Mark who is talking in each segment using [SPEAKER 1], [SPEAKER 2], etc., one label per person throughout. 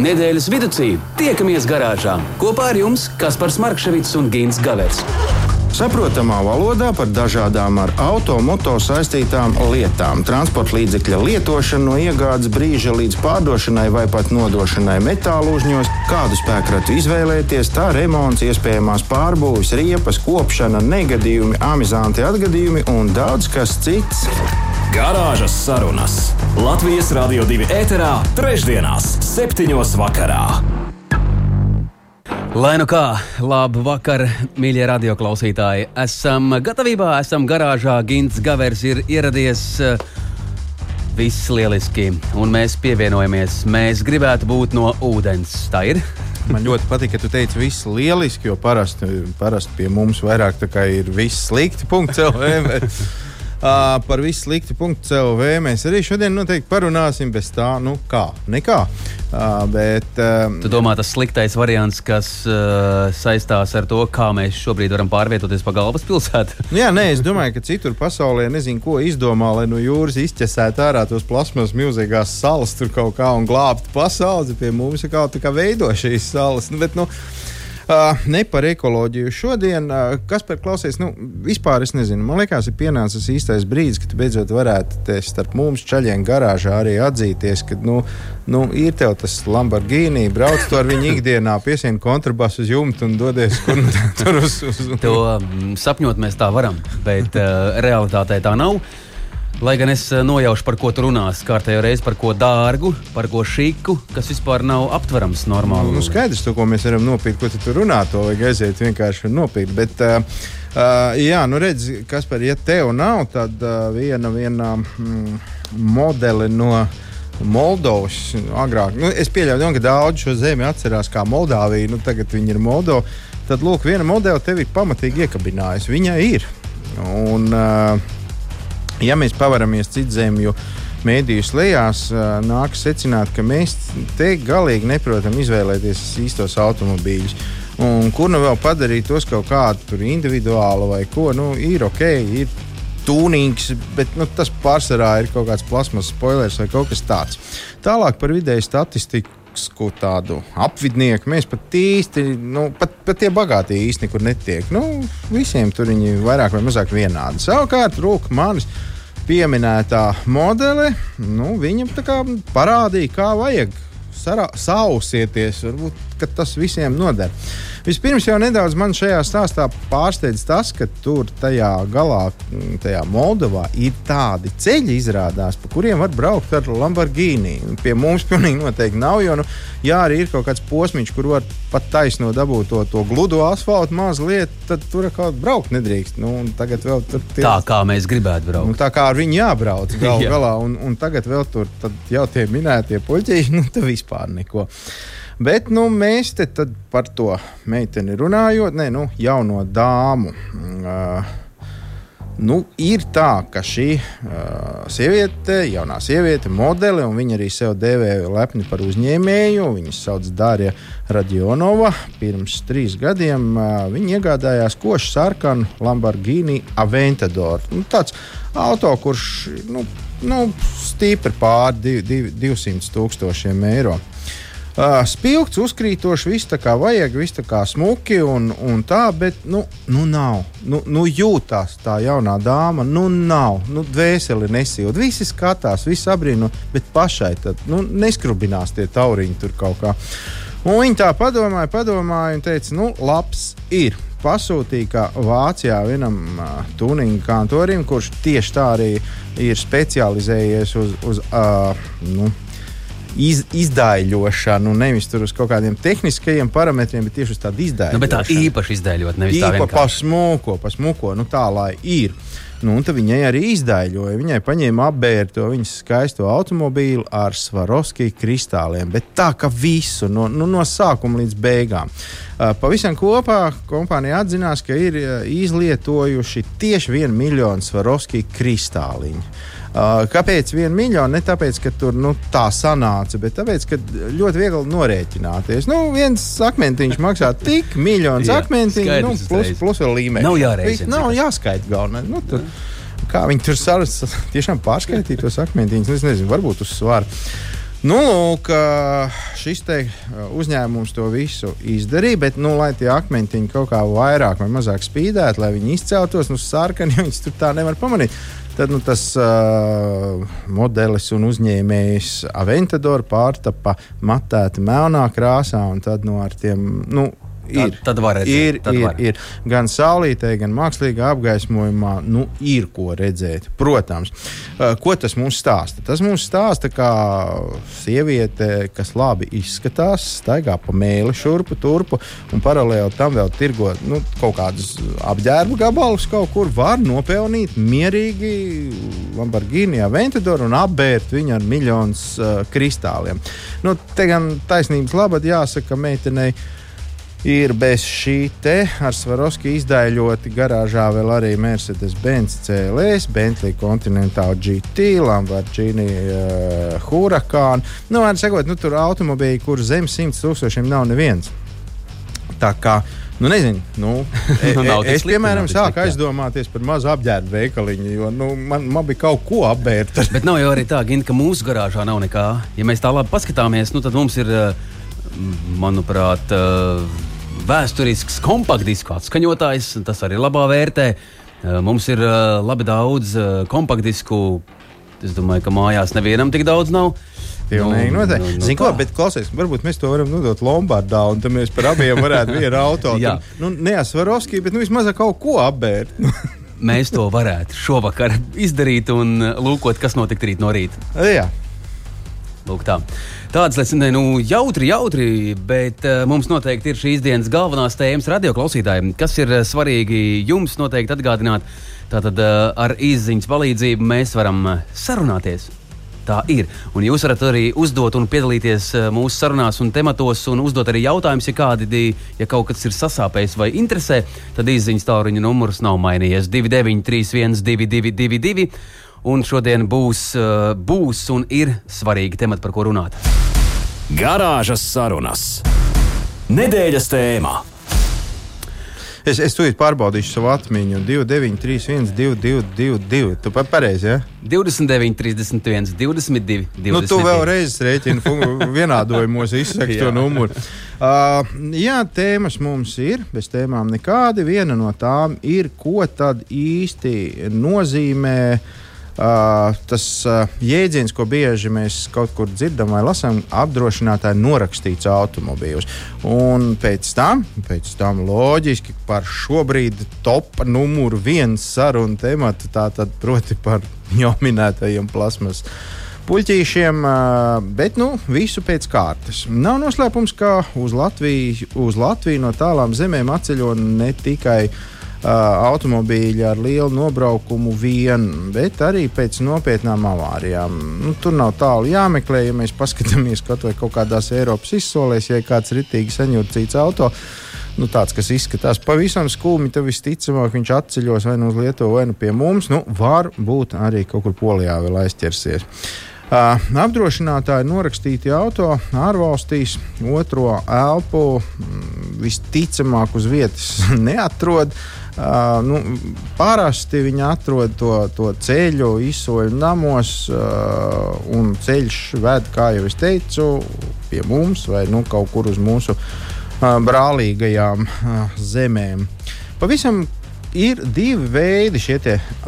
[SPEAKER 1] Nedēļas vidū tiekamies garāžā kopā ar jums Kaspars Markevits un Gins Gavets.
[SPEAKER 2] Saprotamā valodā par dažādām ar automoto saistītām lietām, transporta līdzekļa lietošanu no iegādes brīža līdz pārdošanai vai pat nodošanai metālu uzņos, kādu spēkratu izvēlēties, tā remonts, iespējamās pārbūves, riepas, kopšana, negadījumi, amizanti atgadījumi un daudz kas cits.
[SPEAKER 3] Garāžas sarunas Latvijas Rādio 2 ēterā, trešdienās, septiņos vakarā.
[SPEAKER 1] Lai nu kā, labu vakar, mīļie radioklausītāji. Esam gatavībā, esam garāžā. Gins Gavers ir ieradies. Viss lieliski, un mēs pievienojamies. Mēs gribētu būt no ūdens. Tā ir.
[SPEAKER 2] Man ļoti patīk, ka tu teici, viss lieliski, jo parasti, parasti pie mums vairāk ir viss slikti. Punkts, LV. Uh, par visu punktu CLV mēs arī šodien noteikti parunāsim. Bez tā, nu kā, nekā. Uh, bet,
[SPEAKER 1] um, tu domā, tas sliktais variants, kas uh, saistās ar to, kā mēs šobrīd varam pārvietoties pa galvaspilsētu?
[SPEAKER 2] jā, nē, es domāju, ka citur pasaulē nezinu, ko izdomā, lai no jūras izķesētu ārā tos plasmas milzīgās salas tur kaut kā un glābtu pasauli. Pie mums ir kaut kā veido šīs salas. Nu, bet, nu, Uh, ne par ekoloģiju. Šodien, uh, kas par klausies, nu, vispār es nezinu. Man liekas, ir pienācis īstais brīdis, kad beidzot varētu te starp mums ceļiem garāžā arī atzīties, ka nu, nu, ir tev tas Lamborghini, brauc to ar viņu ikdienā, piesien kontrabasu uz jumta un dodies kur nu tur uz. uz...
[SPEAKER 1] To um, sapņot mēs tā varam, bet uh, realitātē tā nav. Lai gan es eh, nojaušu, par ko tu runās, kārtējo reizi par ko dārgu, par ko šīku, kas vispār nav aptverams normāli.
[SPEAKER 2] Nu, skaidrs, to, ko mēs varam nopirkt, ko tu runā, to vajag aiziet vienkārši nopirkt. Bet, uh, Uh, jā, nu redz, kas par, ja tev nav, tad uh, viena, viena mm, modeli no Moldovas agrāk. Nu, es pieļauju, ka daudz šo zemi atcerās kā Moldāviju, nu tagad viņi ir Moldova. Tad, lūk, viena modeli tev ir pamatīgi iekabinājusi. Viņa ir. Un, uh, Ja mēs pavaramies citu zemju mēdīju lejās, nākas secināt, ka mēs te galīgi neprotam izvēlēties īstos automobīļus. Un kur nu vēl padarīt tos kaut kādu individuālu vai ko, nu, ir ok, ir tūnīgs, bet nu, tas pārsvarā ir kaut kāds plasmas spoilers vai kaut kas tāds. Tālāk par vidēju statistiku tādu apvidnieku. Mēs pat īsti, nu, pat, pat tie bagātie īsti nekur netiek. Nu, visiem tur viņi vairāk vai mazāk vienādi. Savukārt, rūk, manis pieminētā modele, nu, viņam parādīja, kā vajag sausieties. Varbūt tas visiem noder. Vispirms jau nedaudz man šajā stāstā pārsteidz tas, ka tur tajā galā, mm, tajā Moldovā, ir tādi ceļi, izrādās, pa kuriem var braukt ar Lamborghini. Pie mums pilnīgi noteikti nav, jo, nu, ja arī ir kaut kāds posms, kur var pat taisno dabūt to, to gludu asfaltu mazliet, tad tur kaut kā braukt nedrīkst. Nu, tagad vēl tur
[SPEAKER 1] tie... Tā kā mēs gribētu braukt.
[SPEAKER 2] Nu, tā kā ar viņu jābrauc gal Jā. galā, un, un tagad vēl tur jau tie minētie puķi, nu, tā vispār neko. Bet nu, mēs te par to meiteni runājot, ne, nu, jauno dāmu. Uh, Nu, ir tā, ka šī uh, sieviete, jaunā sieviete, modele, un viņa arī sev dēvē lepni par uzņēmēju. Viņas sauc Dārija Radionova. Pirms trīs gadiem uh, viņa iegādājās košu sarkanu Lamborghini Aventador. Nu, tāds auto, kurš nu, nu, stipri pār div, div, 200 tūkstošiem eiro. Uh, spilgts, uzkrītošs, viss tā kā vajag, viss tā kā smuki un, un tā, bet nu, nu nav. Nu, nu jūtās tā jaunā dāma, nu nav. Nu, dvēseli nesīla. Visi skatās, visi abrīno, bet pašai tad nu, neskrubinās tie tauriņi tur kaut kā. Un viņa tā padomāja, padomāja un teica, nu, labs ir pasūtīja Vācijā vienam uh, tuninga kantorim, kurš tieši tā arī ir specializējies uz, uz uh, nu, iz, izdaiļošanu, nevis uz kaut kādiem tehniskajiem parametriem, bet tieši uz tādu izdaiļošanu.
[SPEAKER 1] Nu, bet tā īpaši izdaiļot, nevis tā
[SPEAKER 2] vienkārši. Pasmuko, pasmuko, nu tā lai ir. Nu, un viņai arī izdaiļoja. Viņai paņēma apbērt to viņas skaisto automobīlu ar Svarovskiju kristāliem, bet tā kā visu no, nu, no sākuma līdz beigām. Uh, pavisam kopā kompānija atzinās, ka ir uh, izlietojuši tieši vienu miljonu Svarovskiju kristāliņu. Kāpēc viena miljona? Ne tāpēc, ka tur nu, tā sanāca, bet tāpēc, ka ļoti viegli norēķināties. Nu, viens akmentiņš maksā tik miljonus akmentiņu, nu, plus, plus vēl līmenis.
[SPEAKER 1] Nav jārēķina.
[SPEAKER 2] Nav jāskaita galvenais. Nu, tur, kā viņi tur saras, tiešām pārskaitīja tos akmentiņus. Es nezinu, varbūt uz svāru. Nu, lūk, šis te, uzņēmums to visu izdarīja, bet, nu, lai tie akmentiņi kaut kā vairāk vai mazāk spīdētu, lai viņi izceltos, nu, sarkani, jo viņus tur tā nevar pamanīt. Tad nu, tas uh, modelis un uzņēmējs Aventador pārtapa matēta melnā krāsā, un tad nu, ar tiem. Nu,
[SPEAKER 1] Ir, tad, tad var redzēt,
[SPEAKER 2] ir,
[SPEAKER 1] tad
[SPEAKER 2] ir,
[SPEAKER 1] var.
[SPEAKER 2] ir. Gan saulītē, gan mākslīgā apgaismojumā nu, ir ko redzēt. Protams, Uh, ko tas mums stāsta? Tas mums stāsta, kā sieviete, kas labi izskatās, staigā pa mēli šurpu turpu un paralēli tam vēl tirgo nu, kaut kādus apģērba gabalus kaut kur, var nopelnīt mierīgi Lamborghini Aventador un apbērt viņu ar miljonus uh, kristāliem. Nu, te gan taisnības labad jāsaka meitenei ir bez šī te ar Svarovski izdaļoti garāžā vēl arī Mercedes-Benz CLS, Bentley Continental GT, Lamborghini uh, Huracan. Nu, var sakot, nu, tur automobīļi, kur zem 100 tūkstošiem nav neviens. Tā kā Nu, nezinu, nu,
[SPEAKER 1] Nu, nav tik
[SPEAKER 2] es,
[SPEAKER 1] slikti,
[SPEAKER 2] piemēram, sāku aizdomāties par mazu apģērbu veikaliņu, jo nu, man, man bija kaut ko apbērt.
[SPEAKER 1] Bet nav jau arī tā, Gint, ka mūsu garāžā nav nekā. Ja mēs tā labi paskatāmies, nu, tad mums ir, eh, manuprāt, eh, vēsturisks kompaktdisku atskaņotājs. Tas arī labā vērtē. Eh, Mums ir eh, labi daudz eh, kompaktdisku. Es domāju, ka mājās nevienam tik daudz nav.
[SPEAKER 2] Pilnīgi
[SPEAKER 1] Nu,
[SPEAKER 2] noteikti.
[SPEAKER 1] nu, nu
[SPEAKER 2] Zini, ko, bet klausies, varbūt mēs to varam nodot Lombardā, un tad mēs par abiem varētu vienu auto.
[SPEAKER 1] Jā.
[SPEAKER 2] Tad, nu, Neasvarovski, bet nu, vismaz kaut ko apbērt.
[SPEAKER 1] Mēs to varētu šovakar izdarīt un lūkot, kas notiks rīt no rīta.
[SPEAKER 2] Jā.
[SPEAKER 1] Lūk, tā. Lietas, ne, nu, jautri, jautri, bet uh, mums noteikti ir šīs dienas galvenās tēmas radioklausītājiem. Kas ir uh, svarīgi jums noteikti atgādināt? Tātad uh, ar izziņas palīdzību mēs varam uh, sarunāties. Tā ir. Un jūs varat arī uzdot un piedalīties mūsu sarunās un tematos, un uzdot arī jautājumus, ja kādi, di- ja kaut kas ir sasāpējis vai interesē, tad izziņas tālruņa numurs nav mainījies 2931, 222, un šodien būs, uh, būs un ir svarīgi temati, par ko runāt.
[SPEAKER 3] Garāžas sarunas. Nedēļas tēmā.
[SPEAKER 2] Es, es tūlīt pārbaudīšu savu atmiņu. 2931, 2222. Tu pat pareizi, ja?
[SPEAKER 1] 29, 31, 22, 22.
[SPEAKER 2] Nu, tu vēlreiz rēķini vienādojumos, izsaki to numuru. Uh, jā, tēmas mums ir, bez tēmām nekādi. Viena no tām ir, ko tad īsti nozīmē. Uh, tas uh, jēdziens, ko bieži mēs kaut kur dzirdam vai lasām, apdrošinātāji norakstīts automobīļus. Un pēc tam, pēc tam loģiski par šobrīd top numuru viens sarunu tematu, tātad proti par jau minētajiem plasmas puķīšiem, bet nu, visu pēc kārtas. Nav noslēpums, ka uz Latviju, uz Latviju no tālām zemēm atceļo ne tikai uh, automobīļi ar lielu nobraukumu vien, bet arī pēc nopietnām avārijām. Nu, tur nav tālu jāmeklē, ja mēs paskatāmies kaut vai kaut kādās Eiropas izsolēs, ja kāds ritīgi saņurcīts auto. Nu, tāds, kas izskatās pavisam skumji, tad visticamāk viņš atceļos vai nu uz Lietuvu, vai nu pie mums. Nu, var būt arī kaut kur Polijā vēl aizķersies. Uh, apdrošinātāji norakstīti auto ārvalstīs, otro elpu mm, visticamāk uz vietas neatrod. Uh, nu, parasti viņi atrod to, to ceļu, izsoļu namos, uh, un ceļš ved, kā jau es teicu, pie mums vai nu, kaut kur uz mūsu uh, brālīgajām uh, zemēm. Pavisam ir divi veidi šie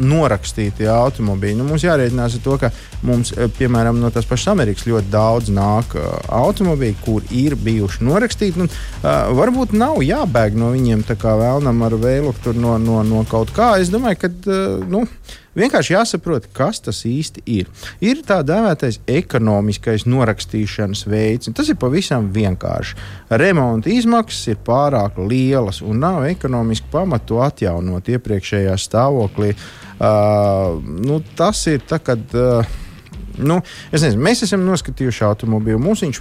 [SPEAKER 2] norakstītie automobīļi. Nu, mums jārēķinās ar to, ka mums, eh, piemēram, no tās pašas Amerikas ļoti daudz nāk uh, automobīļi, kur ir bijuši norakstīti. Un, uh, varbūt nav jābēg no viņiem tā kā vēlnam ar vēlu no, no, no kaut kā. Es domāju, ka uh, nu, vienkārši jāsaprot, kas tas īsti ir. Ir tā dēvētais ekonomiskais norakstīšanas veids. un Tas ir pavisam vienkārši. Remonta izmaksas ir pārāk lielas un nav ekonomiski pamatu atjaunot iepriekšējā stāvoklī. Uh, nu, tas ir tā, kad. Uh, Nu, es nezinu, mēs esam noskatījuši automobīlu. Mums viņš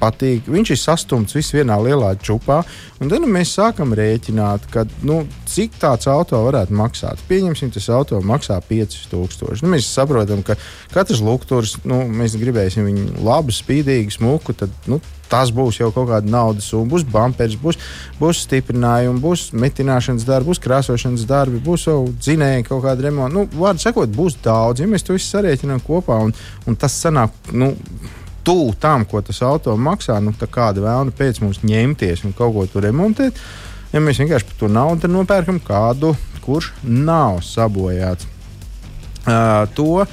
[SPEAKER 2] patīk. Viņš ir sastumts viss vienā lielā čūpā. Tad nu, mēs sākam rēķināt, ka, nu, cik tāds auto varētu maksāt. Pieņemsim, tas auto maksā 5000. Nu, mēs saprotam, ka katrs lukturs, nu, mēs gribēsim viņu labu, spīdīgu, smuku. Tad, nu, Tas būs jau kaut kāda naudas summa, būs bumpers, būs, būs stiprinājumi, būs metināšanas darbi, būs krāsošanas darbi, būs jau dzinēji kaut kāda remonta. Nu, Vārdu sakot, būs daudz, ja mēs to visu sarēķinām kopā. Un, un tas sanāk, nu, tuvu tam, ko tas auto maksā, nu, kāda vēlme pēc mums ņemties un kaut ko tur remontēt. Ja mēs vienkārši par to naudu nopērkam kādu, kurš nav sabojāts. Uh, to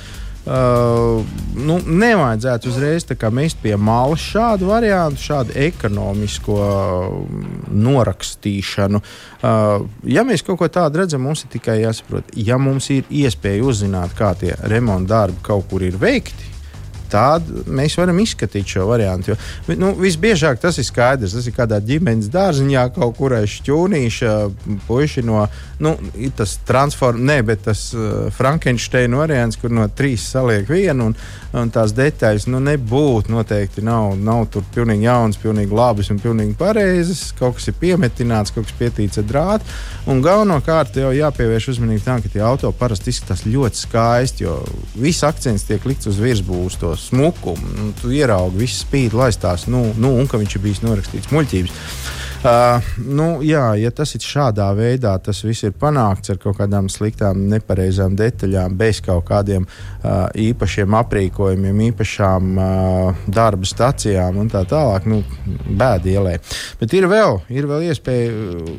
[SPEAKER 2] Uh, nu, nevajadzētu uzreiz mest pie malas šādu variantu, šādu ekonomisko norakstīšanu. Uh, ja mēs kaut ko tādu redzam, mums ir tikai jāsaprot, ja mums ir iespēja uzzināt, kā tie remonta darbi kaut kur ir veikti tad mēs varam izskatīt šo variantu. Jo, nu, visbiežāk tas ir skaidrs. Tas ir kādā ģimenes dārziņā, kaut kur aiz šķūnīša, puiši no nu, tas transformācijas, ne, bet tas uh, Frankensteina variants, kur no trīs saliek vienu, un, un tās detaļas nu, nebūtu noteikti nav, nav tur pilnīgi jauns, pilnīgi labs un pilnīgi pareizs. Kaut kas ir piemetināts, kaut kas pietīts ar drātu. Un galvenokārt jau jāpievērš uzmanība tam, ka tie auto parasti izskatās ļoti skaisti, jo viss akcents tiek likts uz virsbūves smukumu. Nu, tu ieraugi, viss spīd, laistās, nu, nu, un ka viņš ir bijis norakstīts muļķības. Uh, nu, jā, ja tas ir šādā veidā, tas viss ir panākts ar kaut kādām sliktām, nepareizām detaļām, bez kaut kādiem uh, īpašiem aprīkojumiem, īpašām uh, darba stacijām un tā tālāk. Nu, Bēdi ielē. Bet ir vēl, ir vēl iespēja,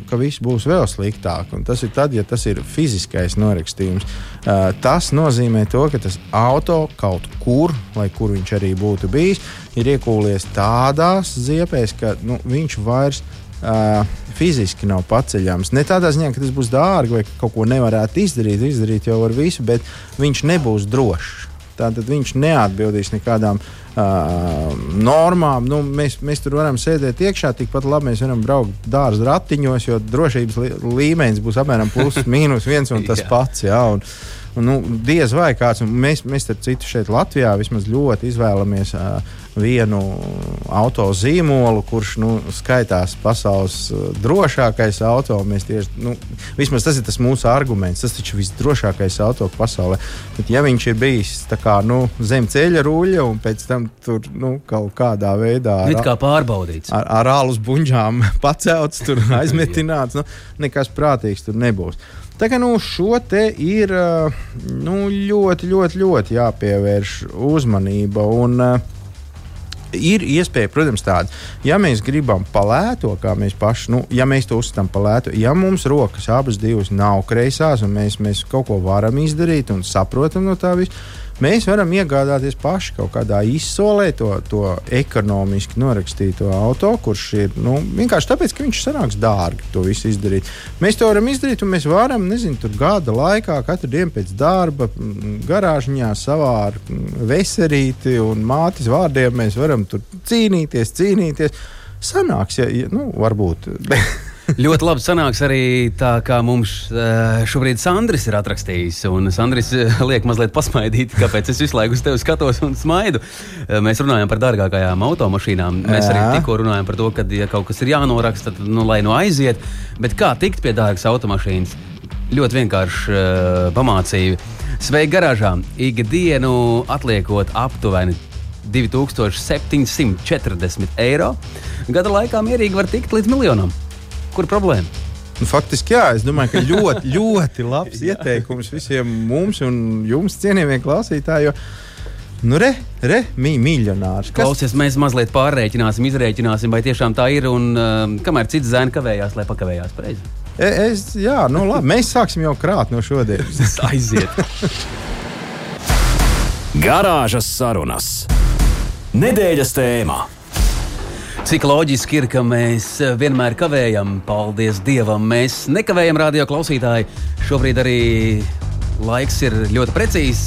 [SPEAKER 2] ka viss būs vēl sliktāk. Tas ir tad, ja tas ir fiziskais norakstījums. Uh, tas nozīmē to, ka tas auto kaut kur, lai kur viņš arī būtu bijis, ir iekūlies tādās ziepēs, ka nu, viņš vairs uh, fiziski nav paceļams. Ne tādā ziņā, ka tas būs dārgi vai ka kaut ko nevarētu izdarīt, izdarīt jau ar visu, bet viņš nebūs drošs. Tātad viņš neatbildīs nekādām uh, normām. Nu, mēs, mēs tur varam sēdēt iekšā, tikpat labi mēs varam braukt dārza ratiņos, jo drošības līmenis būs apmēram plus mīnus viens un tas pats. Jā, un, Un, nu, diez vai kāds, mēs, mēs starp citu šeit Latvijā vismaz ļoti izvēlamies uh, vienu auto zīmolu, kurš nu, skaitās pasaules uh, drošākais auto. Mēs tieši, nu, vismaz tas ir tas mūsu arguments. Tas taču ir visdrošākais auto pasaulē. Bet, ja viņš ir bijis kā, nu, zem ceļa ruļļa un pēc tam tur nu, kaut kādā veidā
[SPEAKER 1] ar, kā pārbaudīts,
[SPEAKER 2] ar, ar alus buļģām pacelts, tur aizmetināts, nu, nekas prātīgs tur nebūs. Tā kā nu, šo te ir nu, ļoti, ļoti, ļoti jāpievērš uzmanība. Un, Ir iespēja, protams, tāda, ja mēs gribam palēto, kā mēs paši, nu, ja mēs to uzskatām par lētu, ja mums rokas abas divas nav kreisās, un mēs, mēs kaut ko varam izdarīt un saprotam no tā visa, Mēs varam iegādāties paši kaut kādā izsolē to, to ekonomiski norakstīto auto, kurš ir nu, vienkārši tāpēc, ka viņš sanāks dārgi to visu izdarīt. Mēs to varam izdarīt, un mēs varam, nezinu, tur gada laikā, katru dienu pēc darba, garāžņā savā ar veselīti un mātes vārdiem mēs varam tur cīnīties, cīnīties. Sanāks, ja, ja nu, varbūt.
[SPEAKER 1] ļoti labi sanāks arī tā, kā mums šobrīd Sandris ir atrakstījis. Un Sandris liek mazliet pasmaidīt, kāpēc es visu laiku uz tevi skatos un smaidu. Mēs runājam par dārgākajām automašīnām. Mēs Jā. arī tikko runājam par to, ka, ja kaut kas ir jānoraksta, tad nu, lai nu aiziet. Bet kā tikt pie dārgas automašīnas? Ļoti vienkārši uh, pamācīju. Sveiki, garāžā! Ikdienu atliekot aptuveni 2740 eiro. Gada laikā mierīgi var tikt līdz miljonam. Kur problēma?
[SPEAKER 2] Nu, faktiski, jā, es domāju, ka ļoti, ļoti labs ieteikums visiem mums un jums, cienījamie klausītāji. Jo, nu, re, re, mī, miljonārs.
[SPEAKER 1] Kas... Klausies, mēs mazliet pārreikināsim, izreikināsim, vai tiešām tā ir. Un uh, kamēr cits zēns kavējās, lai pakavējās pareizi.
[SPEAKER 2] E, es, jā, nu labi, mēs sāksim jau krāt no šodienas.
[SPEAKER 1] Aiziet!
[SPEAKER 3] Garāžas sarunas. Nedēļas tēmā.
[SPEAKER 1] Cik loģiski ir, ka mēs vienmēr kavējam, paldies Dievam. Mēs nekavējam, radio klausītāji. Šobrīd arī laiks ir ļoti precīzs.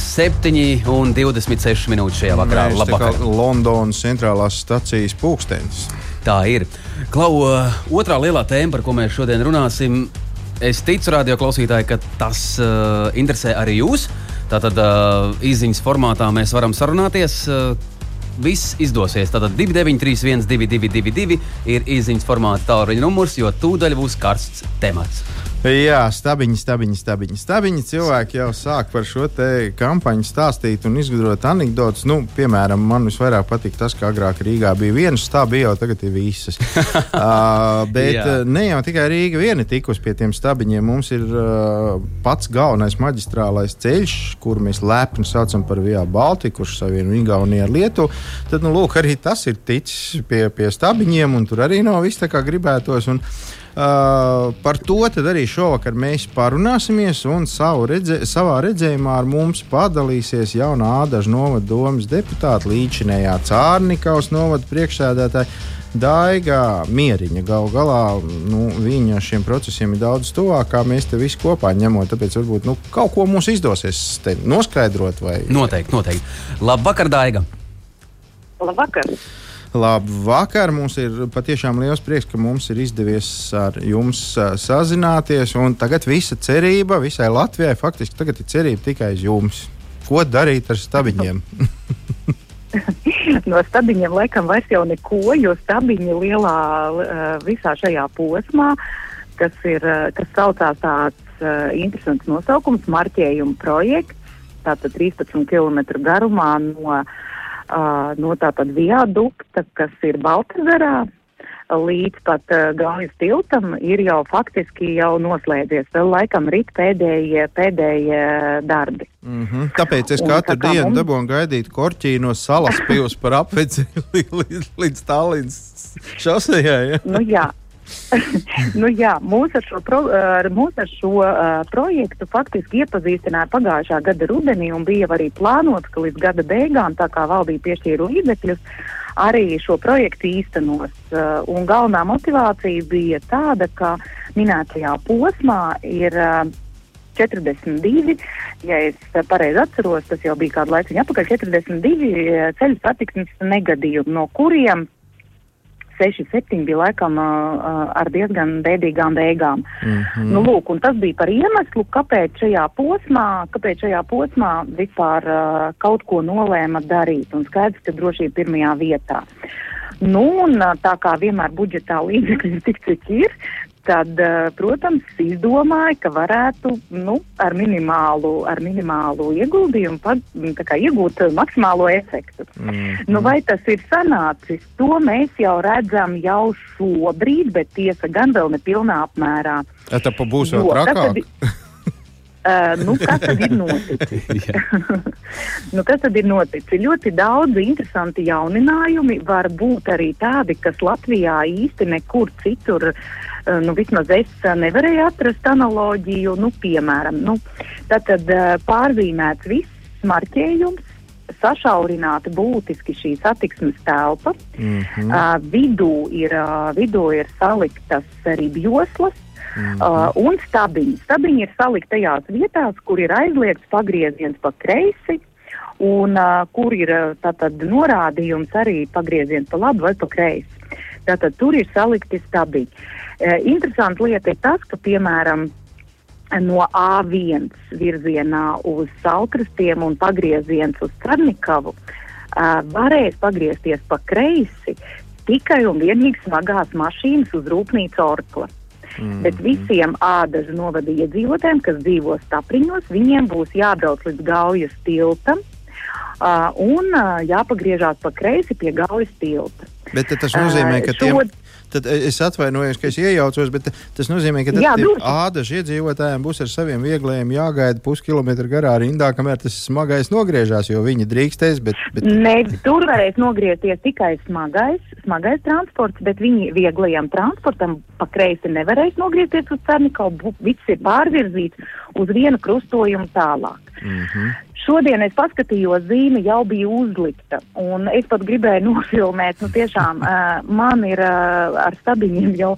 [SPEAKER 1] 7,26 minūtes šajā vakarā.
[SPEAKER 2] Mēs Labvakar. Londonas centrālās stacijas pulkstenis.
[SPEAKER 1] Tā ir. Klau, otrā lielā tēma, par ko mēs šodien runāsim, es ticu, radio klausītāji, ka tas uh, interesē arī jūs. Tātad uh, izziņas formātā mēs varam sarunāties. Uh, viss izdosies. Tātad 2931, 222, ir izziņas formāta tālruņa numurs, jo tūdaļ būs karsts temats.
[SPEAKER 2] Jā, stabiņi, stabiņi, stabiņi. stabiņi. Cilvēki jau sāk par šo kampaņu stāstīt un izgudrot anekdotus. Nu, piemēram, man visvairāk patīk tas, ka agrāk Rīgā bija viens stābi, jau tagad ir visas. uh, bet Jā. ne jau tikai Rīga viena tikus pie tiem stabiņiem. Mums ir uh, pats galvenais maģistrālais ceļš, kuru mēs lepni saucam par Via Baltiku, kurš savieno Igauniju ar Lietuvu. Tad, nu, lūk, arī tas ir ticis pie, pie stabiņiem, un tur arī nav viss tā kā gribētos. Un, Uh, par to arī šovakar mēs parunāsimies, un redze, savā redzējumā ar mums padalīsies jaunā Ādaža novada domas deputāta līdzinējā Cārnikaus novada priekšsēdētāja. Daiga mieriņa galu galā nu, viņa šiem procesiem ir daudz tuvāk, kā mēs te visi kopā ņemot. Tāpēc varbūt nu, kaut ko mums izdosies noskaidrot. Vai...
[SPEAKER 1] Noteikti, noteikti. Labvakar, Daiga!
[SPEAKER 4] Labvakar!
[SPEAKER 2] Labvakar! Mums ir patiešām liels prieks, ka mums ir izdevies ar jums sazināties. Tagad visa cerība visai Latvijai faktiski tagad ir cerība tikai uz jums. Ko darīt ar stabiņiem?
[SPEAKER 4] no stabiņiem laikam vairs jau neko, jo stabiņi lielā visā šajā posmā, kas, ir, kas saucās tāds interesants nosaukums, marķējuma projekts, tātad 13 km garumā no uh, uh, no tātad viadukta, kas ir Baltazarā, līdz pat uh, Gaujas tiltam ir jau faktiski jau noslēdzies. Vēl laikam rīt pēdējie, pēdējie darbi.
[SPEAKER 2] Mm -hmm. Tāpēc es un katru tā dienu mums... dabūju gaidīt korķī no salas pils par apveci līdz, līdz Tallinas šosejai. Ja?
[SPEAKER 4] nu, jā, nu, jā, mūs ar šo, pro, ar, mūs ar šo uh, projektu faktiski iepazīstināja pagājušā gada rudenī un bija arī plānots, ka līdz gada beigām, tā kā valdība piešķīra līdzekļus, arī šo projektu īstenos. Uh, un galvenā motivācija bija tāda, ka minētajā posmā ir uh, 42, ja es pareizi atceros, tas jau bija kādu laiku atpakaļ, 42 ceļu satiksmes negadījumi, no kuriem 6, 7 bija laikam uh, ar diezgan bēdīgām beigām. Mm -hmm. nu, lūk, tas bija par iemeslu, kāpēc šajā posmā, kāpēc šajā posmā vispār uh, kaut ko nolēma darīt. Un skaidrs, ka drošība pirmajā vietā. Nu, un tā kā vienmēr budžetā līdzekļi ir tik, cik ir, tad, eh, protams, izdomāja, ka varētu nu, ar, minimālu, ar minimālu ieguldījumu pad, kā, iegūt maksimālo efektu. Mm -hmm. nu, vai tas ir sanācis? To mēs jau redzam jau šobrīd, bet tiesa gan vēl ne pilnā apmērā.
[SPEAKER 2] Tā būs vēl trakāk.
[SPEAKER 4] Uh, nu, kas tad ir noticis? nu, kas tad ir noticis? Ļoti daudz interesanti jauninājumi, var būt arī tādi, kas Latvijā īsti nekur citur, uh, nu, vismaz es nevarēju atrast analoģiju, nu, piemēram, nu, tātad uh, pārzīmēts viss marķējums, sašaurināta būtiski šī satiksmes telpa. Mm -hmm. uh, vidū, ir, uh, vidū ir saliktas arī joslas, Mm -hmm. uh, un stabiņi. Stabiņi ir salikti tajās vietās, kur ir aizliegts pagrieziens pa kreisi, un uh, kur ir uh, tātad norādījums arī pagrieziens pa labi vai pa kreisi. Tātad tur ir salikti stabiņi. Uh, interesanti lieta ir tas, ka, piemēram, no A1 virzienā uz Saukrastiem un pagrieziens uz Karnikavu uh, varēs pagriezties pa kreisi tikai un vienīgi smagās mašīnas uz rūpnīcu Orkla. Mm. Bet visiem ādažu novada iedzīvotājiem, kas dzīvo stapriņos, viņiem būs jābrauc līdz Gaujas tiltam uh, un uh, jāpagriežās pa kreisi pie Gaujas tilta.
[SPEAKER 2] Bet tas nozīmē, ka tiem, Tad es atvainojos, ka es iejaucos, bet tas nozīmē, ka ādaži iedzīvotājiem būs ar saviem viegliem jāgaida puskilometru garā rindā, kamēr tas smagais nogriežās, jo viņi drīkstēs. Bet, bet...
[SPEAKER 4] Ne, tur varēs nogriezties tikai smagais, smagais transports, bet viņi vieglajam transportam pa kreisi nevarēs nogriezties uz Cernikavu. Viss ir pārvirzīts uz vienu krustojumu tālāk. Mm -hmm. Šodien es paskatījos, zīme jau bija uzlikta, un es pat gribēju nofilmēt. Nu, tiešām uh, man ir uh, ar stabiņiem jau,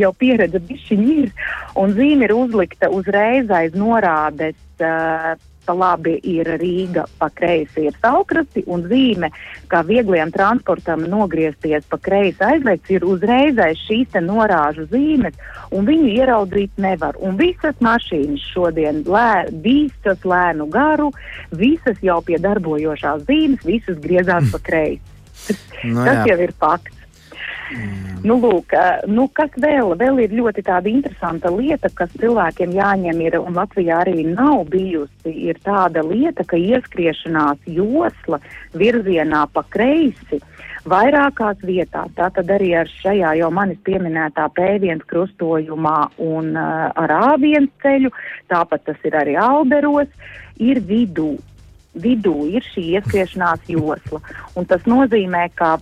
[SPEAKER 4] jau pieredze, bišķiņi ir, un zīme ir uzlikta uzreiz aiz norādes. Uh, pa labi ir Rīga, pa kreisi ir Saukrasti un zīme, kā viegliem transportam nogriezties pa kreisi aizliegts, ir uzreiz aiz šīs te norāžu zīmes, un viņu ieraudzīt nevar. Un visas mašīnas šodien lē, visas lēnu garu, visas jau pie darbojošās zīmes, visas griezās pa kreisi. No, nu Tas jā. jau ir fakts. Mm. Nu, lūk, nu, kas vēl? Vēl ir ļoti tāda interesanta lieta, kas cilvēkiem jāņem ir, un Latvijā arī nav bijusi, ir tāda lieta, ka ieskriešanās josla virzienā pa kreisi vairākās vietās. Tātad arī ar šajā jau manis pieminētā P1 krustojumā un uh, ar A1 ceļu, tāpat tas ir arī Alberos, ir vidū. Vidū ir šī ieskriešanās josla. Un tas nozīmē, ka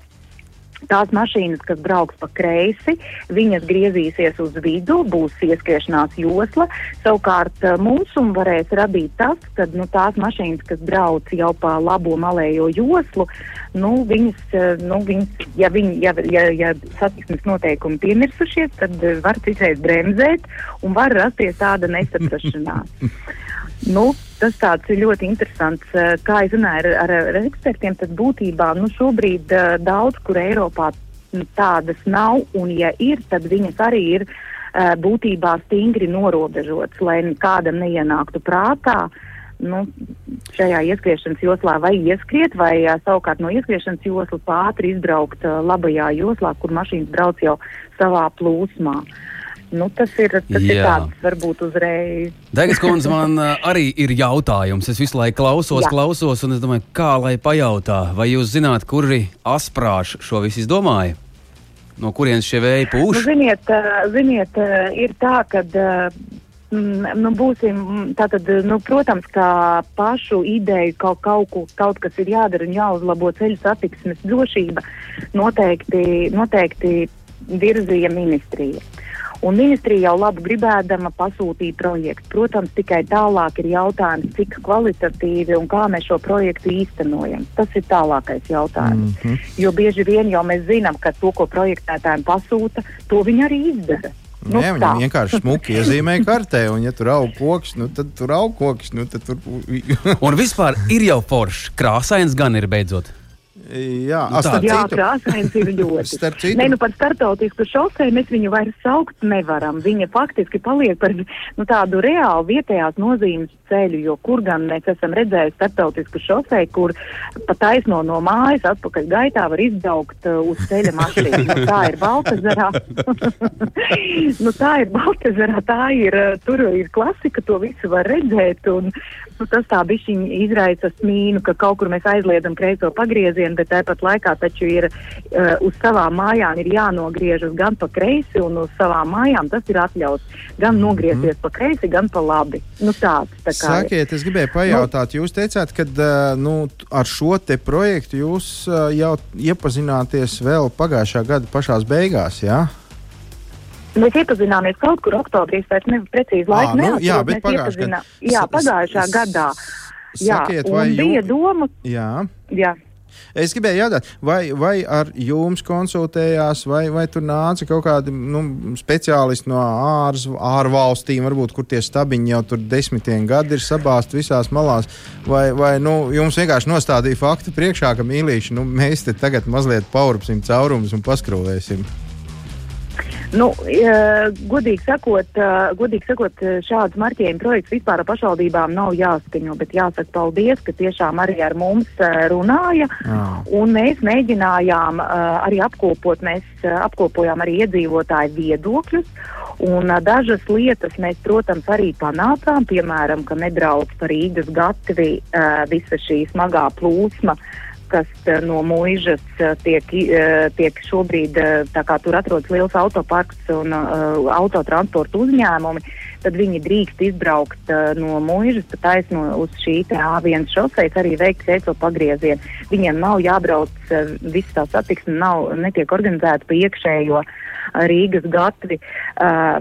[SPEAKER 4] Tās mašīnas, kas brauks pa kreisi, viņas griezīsies uz vidu, būs ieskriešanās josla. Savukārt eh, mums varēs radīt tas, ka nu, tās mašīnas, kas brauc jau pa labo malējo joslu, nu, viņas, eh, nu, viņas, ja, viņi, ja, ja, ja satiksmes noteikumi piemirsušies, tad eh, var citreiz bremzēt un var rasties tāda nesaprašanās. Nu, tas tāds ir ļoti interesants. Eh, kā es runāju ar, ar, ar ekspertiem, tad būtībā nu, šobrīd uh, daudz kur Eiropā tādas nav, un ja ir, tad viņas arī ir uh, būtībā stingri norobežotas, lai kādam neienāktu prātā. Nu, šajā ieskriešanas joslā vai ieskriet, vai savukārt no ieskriešanas joslas ātri izbraukt labajā joslā, kur mašīnas brauc jau savā plūsmā. Uh, Nu, tas ir, tas Jā. ir tāds, varbūt uzreiz.
[SPEAKER 1] Daigas kundze, man arī ir jautājums. Es visu laiku klausos, Jā. klausos, un es domāju, kā lai pajautā, vai jūs zināt, kuri asprāši šo visu izdomāja? No kurienes šie vēji pūš?
[SPEAKER 4] Nu, ziniet, ziniet, ir tā, ka. Nu, būsim, tātad, nu, protams, ka pašu ideju kaut, kaut, kaut kas ir jādara un jāuzlabo ceļu satiksmes drošība noteikti, noteikti virzīja ministrija. Un ministrija jau labi gribēdama pasūtīja projektu. Protams, tikai tālāk ir jautājums, cik kvalitatīvi un kā mēs šo projektu īstenojam. Tas ir tālākais jautājums. Mm -hmm. Jo bieži vien jau mēs zinām, ka to, ko projektētājiem pasūta, to viņi arī izdara.
[SPEAKER 2] Nu, Nē, viņam vienkārši smuki iezīmē kartē, un, ja tur aug koks, nu, tad tur aug koks. Nu, tur...
[SPEAKER 1] un vispār ir jau forši. Krāsains gan ir beidzot.
[SPEAKER 2] Jā,
[SPEAKER 4] nu, tā, jā krāsains ir ļoti. Nē, nu par startautisku šoseju mēs viņu vairs saukt nevaram. Viņa faktiski paliek par nu, tādu reālu vietējās nozīmes ceļu, jo kur gan mēs esam redzējuši startautisku šoseju, kur pa taisno no mājas atpakaļ gaitā var izbraukt uh, uz ceļa mašīnu. nu, tā ir Baltazarā. nu, tā ir Baltazarā, tā ir, uh, tur ir klasika, to visu var redzēt. Un, nu, tas tā bišķiņi izraisa smīnu, ka kaut kur mēs aizliedzam kreiso pagriezienu, bet tāpat laikā taču ir uh, uz savām mājām ir jānogriežas gan pa kreisi, un uz savām mājām tas ir atļauts gan nogriezties mm. pa kreisi, gan pa labi. Nu, tāds, tā
[SPEAKER 2] Sakiet, es gribēju pajautāt, nu, jūs teicāt, ka uh, nu, ar šo te projektu jūs uh, jau iepazināties vēl pagājušā gada pašās beigās, jā? Ja?
[SPEAKER 4] Mēs iepazināmies kaut kur oktobrī, es vairs nevaru precīzi laiku
[SPEAKER 2] nu, jā, bet pagājušā gadā.
[SPEAKER 4] Jā, pagājušā gadā. Jā,
[SPEAKER 2] Sakiet, vai
[SPEAKER 4] jū... bija doma?
[SPEAKER 2] Jā.
[SPEAKER 4] jā.
[SPEAKER 2] Es gribēju jautāt, vai, vai ar jums konsultējās, vai, vai tur nāca kaut kādi nu, speciālisti no ārs, ārvalstīm, varbūt kur tie stabiņi jau tur desmitiem gadi ir sabāzti visās malās, vai, vai nu, jums vienkārši nostādīja faktu priekšā, ka mīlīši, nu, mēs te tagad mazliet paurpsim caurumus un paskrūvēsim.
[SPEAKER 4] Nu, godīgi, sakot, godīgi sakot, šāds marķējuma projekts vispār pašvaldībām nav jāskaņo, bet jāsaka paldies, ka tiešām arī ar mums runāja. Oh. Un mēs mēģinājām arī apkopot, mēs apkopojām arī iedzīvotāju viedokļus. Un dažas lietas mēs, protams, arī panācām, piemēram, ka nebrauc par Rīgas gatavi visa šī smagā plūsma kas eh, no mūžas eh, tiek, eh, tiek šobrīd, tā kā tur atrodas liels autoparks un uh, autotransporta uzņēmumi, tad viņi drīkst izbraukt uh, no mūžas taisno uz šī A1 šoseis, arī veikt kreiso pagriezienu. Viņiem nav jābrauc, uh, viss tā satiksme nav, netiek organizēta pa iekšējo Rīgas gatvi. Uh,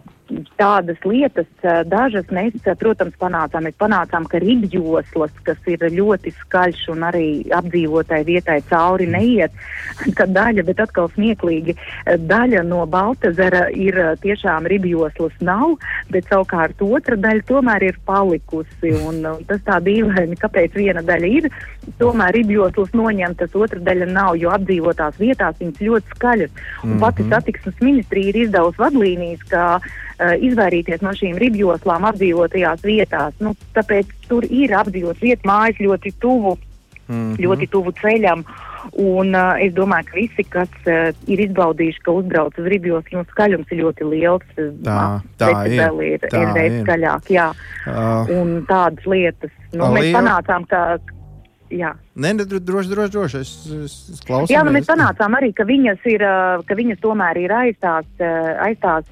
[SPEAKER 4] tādas lietas, dažas mēs, protams, panācām. Mēs panācām, ka ribjoslas, kas ir ļoti skaļš un arī apdzīvotai vietai cauri neiet, ka daļa, bet atkal smieklīgi, daļa no Baltazara ir tiešām ribjoslas nav, bet savukārt otra daļa tomēr ir palikusi. Un, tas tā dīvaini, kāpēc viena daļa ir, tomēr ribjoslas noņemtas, otra daļa nav, jo apdzīvotās vietās viņas ļoti skaļas. Un mm -hmm. pati satiksmes ministrija ir izdevusi vadlīnijas, ka izvairīties no šīm ribjoslām apdzīvotajās vietās. Nu, tāpēc tur ir apdzīvot vietas, mājas ļoti tuvu, mm -hmm. ļoti tuvu ceļam. Un uh, es domāju, ka visi, kas uh, ir izbaudījuši, ka uzbrauc uz ribjos, jums skaļums ir ļoti liels.
[SPEAKER 2] Tā, tā ir.
[SPEAKER 4] ir NDS skaļāk, jā. Uh, un tādas lietas. Nu, mēs panācām, ka jā.
[SPEAKER 2] Nē, nu, droši, droši, droši. Es, es, es klausos.
[SPEAKER 4] Jā, nu mēs panācām arī, ka viņas, ir, ka viņas tomēr ir aizstās, aizstās,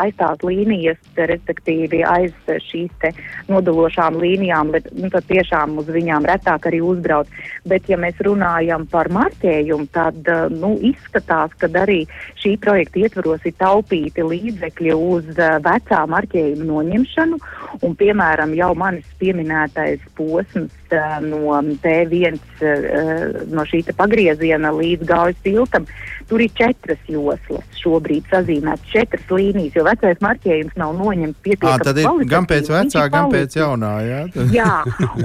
[SPEAKER 4] aizstās līnijas, respektīvi aiz šīs te nodalošām līnijām, bet nu, tad tiešām uz viņām retāk arī uzbrauc. Bet, ja mēs runājam par marķējumu, tad nu, izskatās, ka arī šī projekta ietvaros ir taupīti līdzekļi uz vecā marķējuma noņemšanu. Un, piemēram, jau manis pieminētais posms no te C1 eh, no šī pagrieziena līdz gaujas tiltam. Tur ir četras joslas šobrīd sazīmētas, četras līnijas, jo vecais marķējums nav noņemts pietiekami.
[SPEAKER 2] Tad ir gan pēc vecā, gan pēc jaunā. Jā,
[SPEAKER 4] jā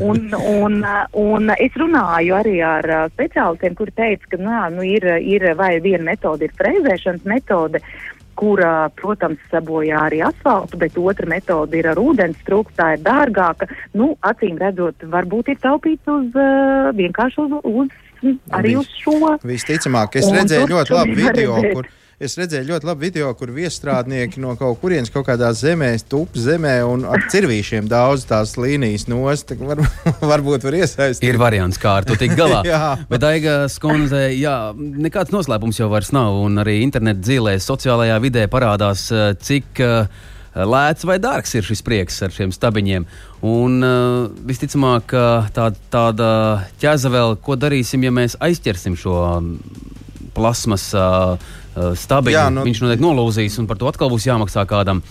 [SPEAKER 4] un, un, un es runāju arī ar eh, speciālistiem, kuri teica, ka nā, nu ir, ir vai viena metode ir frēzēšanas metode. Uh, kura, protams, sabojā arī asfaltu, bet otra metode ir ar ūdens trūkumu, tā ir dārgāka. Nu, acīm redzot, varbūt ir taupīts uz uh, vienkārši uz, uz arī uz šo.
[SPEAKER 2] Visticamāk, es redzēju ļoti labu video, kur Es redzēju ļoti labu video, kur viestrādnieki no kaut kurienes kaut kādā zemē, tup zemē un ar cirvīšiem daudz tās līnijas nost. Var, varbūt var iesaistīt.
[SPEAKER 1] Ir variants, kā ar to tikt galā. Bet Aiga skundze, jā, nekāds noslēpums jau vairs nav. Un arī internetu dzīlē, sociālajā vidē parādās, eh, cik uh, lēts vai dārgs ir šis prieks ar šiem stabiņiem. Un uh, visticamāk, tā, tāda ķēza vēl, ko darīsim, ja mēs aizķersim šo plasmas. Uh, uh, stabiņu. Jā, nu... Viņš noteikti nolūzīs, un par to atkal būs jāmaksā kādam.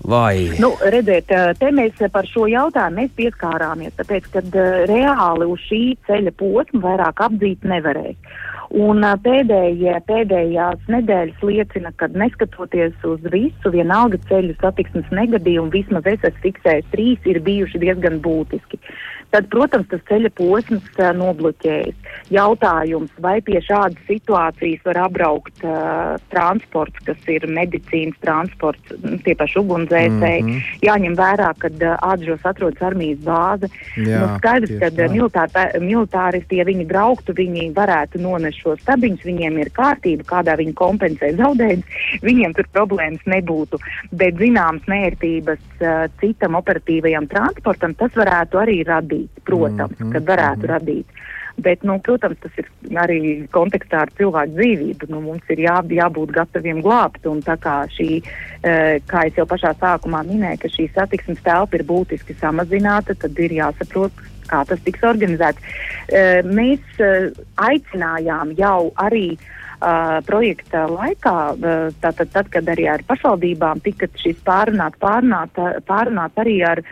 [SPEAKER 1] Vai?
[SPEAKER 4] Nu, redziet, uh, te mēs par šo jautājumu pieskārāmies, tāpēc, ka uh, reāli uz šī ceļa posma vairāk apdzīt nevarēja. Un pēdējie, pēdējās nedēļas liecina, ka neskatoties uz visu, vienalga ceļu satiksmes negadījumu, vismaz es esmu fiksējis trīs, ir bijuši diezgan būtiski. Uh, tad, protams, tas ceļa posms uh, nobloķējas. Jautājums, vai pie šādas situācijas var apbraukt uh, transports, kas ir medicīnas transports, tie paši ugunsdzēsēji. Mm -hmm. Jāņem vērā, ka uh, Ādžos atrodas armijas bāze. Jā, nu, skaidrs, ka uh, militā, militāristi, ja viņi brauktu, viņi varētu nonest šo stabiņus, viņiem ir kārtība, kādā viņi kompensē zaudējumus, viņiem tur problēmas nebūtu. Bet zināmas nērtības uh, citam operatīvajam transportam tas varētu arī radīt radīt, protams, mm -hmm. kad varētu mm -hmm. radīt. Bet, nu, protams, tas ir arī kontekstā ar cilvēku dzīvību. Nu, mums ir jā, jābūt gataviem glābt. Un tā kā šī, e, kā jau pašā sākumā minēju, ka šī satiksmes telpa ir būtiski samazināta, tad ir jāsaprot, kā tas tiks organizēts. E, mēs e, aicinājām jau arī Uh, projekta laikā, uh, tātad, tad, kad arī ar pašvaldībām tika šis pārunāt, pārunāt, pārunāt arī ar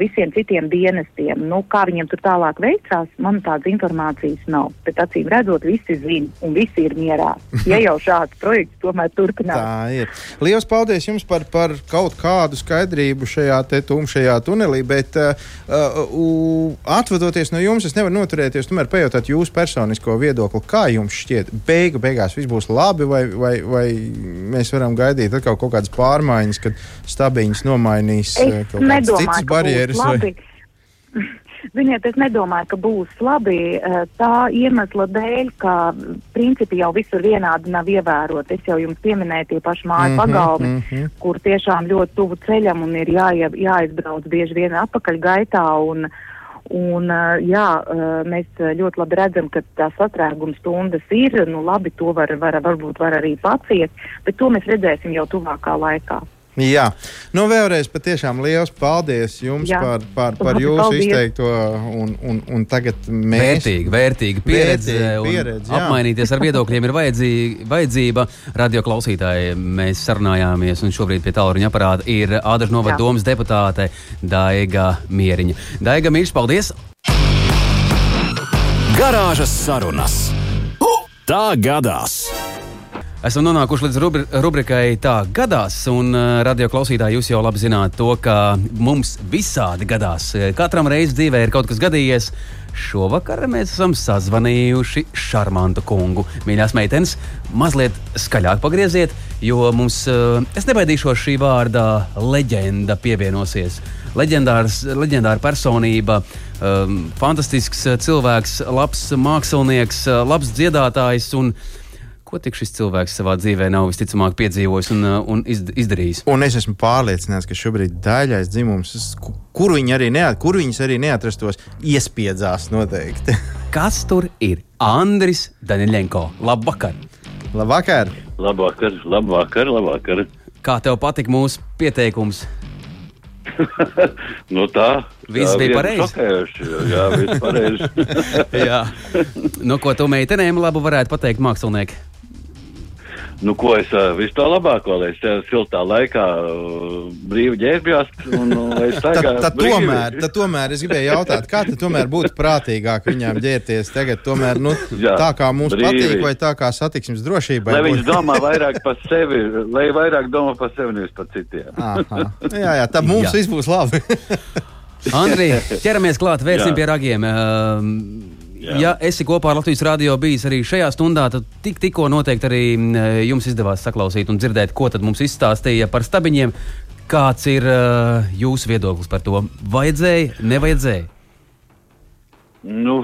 [SPEAKER 4] visiem citiem dienestiem. Nu, kā viņiem tur tālāk veicās, man tādas informācijas nav. Bet acīm redzot, visi zina un visi ir mierā. Ja jau šāds projekts tomēr turpinās.
[SPEAKER 2] Tā ir. Lielas paldies jums par, par kaut kādu skaidrību šajā tumšajā tunelī, bet uh, uh, atvadoties no jums, es nevaru noturēties, tomēr pajautāt jūsu personisko viedokli. Kā jums šķiet, beigu beigās viss būs labi, vai, vai, vai mēs varam gaidīt atkal kaut kādas pārmaiņas, kad stabiņas nomainīs es uh, kaut kādas citas barjeras?
[SPEAKER 4] Barjeras? Vai... Ziniet, es nedomāju, ka būs labi eh, tā iemesla dēļ, ka principi jau visur vienādi nav ievērot. Es jau jums pieminēju tie paši māju mm -hmm, pagalmi, mm -hmm. kur tiešām ļoti tuvu ceļam un ir jāie, jāizbrauc bieži vien atpakaļ gaitā. Un, un, eh, jā, eh, mēs ļoti labi redzam, ka tās satrēguma stundas ir. Nu, labi, to var, var, varbūt var arī paciest, bet to mēs redzēsim jau tuvākā laikā.
[SPEAKER 2] Jā, nu vēlreiz patiešām liels paldies jums Jā. par, par, par jūsu paldies. izteikto. Un, un, un tagad mēs
[SPEAKER 1] vērtīgi, vērtīgi pieredze, pieredze, pieredze apmainīties ar viedokļiem ir vajadzība. Radio klausītāji mēs sarunājāmies, un šobrīd pie tālruņa aparāta ir Ādažu novada domas deputāte Daiga Mieriņa. Daiga Mīļš, paldies!
[SPEAKER 3] Garāžas sarunas! Tā gadās!
[SPEAKER 1] Esam nonākuši līdz rubri rubrikai Tā gadās, un uh, radio klausītāji, jūs jau labi zināt to, ka mums visādi gadās. Katram reizē dzīvē ir kaut kas gadījies. Šovakar mēs esam sazvanījuši šarmantu kungu. Mīļās meitenes, mazliet skaļāk pagrieziet, jo mums, uh, es nebaidīšos šī vārda leģenda pievienosies. leģendāra personība, um, fantastisks cilvēks, labs mākslinieks, labs dziedātājs. Un, Ko tik šis cilvēks savā dzīvē nav visticamāk piedzīvojis un, un izdarījis?
[SPEAKER 2] Un es esmu pārliecināts, ka šobrīd daļais dzimums, kur, viņi arī neat, kur viņas arī neatrastos, iespiedzās noteikti.
[SPEAKER 1] Kas tur ir? Andris Daņļenko. Labvakar!
[SPEAKER 2] Labvakar!
[SPEAKER 5] Labvakar, labvakar, labvakar!
[SPEAKER 1] Kā tev patika mūsu pieteikums?
[SPEAKER 5] nu tā.
[SPEAKER 1] Viss bija pareizi.
[SPEAKER 5] Jā, viss pareizi.
[SPEAKER 1] jā. Nu, ko tu meitenēm labu varētu pateikt mākslinieki?
[SPEAKER 5] Nu, ko es visu to labāko, lai es tajā siltā laikā brīvi ģērbjos
[SPEAKER 2] tomēr, tomēr es gribēju jautāt, kā tad tomēr būtu prātīgāk viņām ģērbties tagad, tomēr, nu, Jā, tā kā mums brīvi. patīk vai tā kā satiksmes drošībai.
[SPEAKER 5] Lai viņš domā vairāk par sevi, lai vairāk domā par sevi, nevis par citiem.
[SPEAKER 2] Aha. Jā, jā, tad mums jā. viss būs labi.
[SPEAKER 1] Andri, ķeramies klāt, vērsim jā. pie ragiem. Uh, Jā. Ja esi kopā ar Latvijas rādio bijis arī šajā stundā, tad tik, tikko noteikti arī jums izdevās saklausīt un dzirdēt, ko tad mums izstāstīja par stabiņiem. Kāds ir uh, jūsu viedoklis par to? Vajadzēja, nevajadzēja?
[SPEAKER 5] Nu,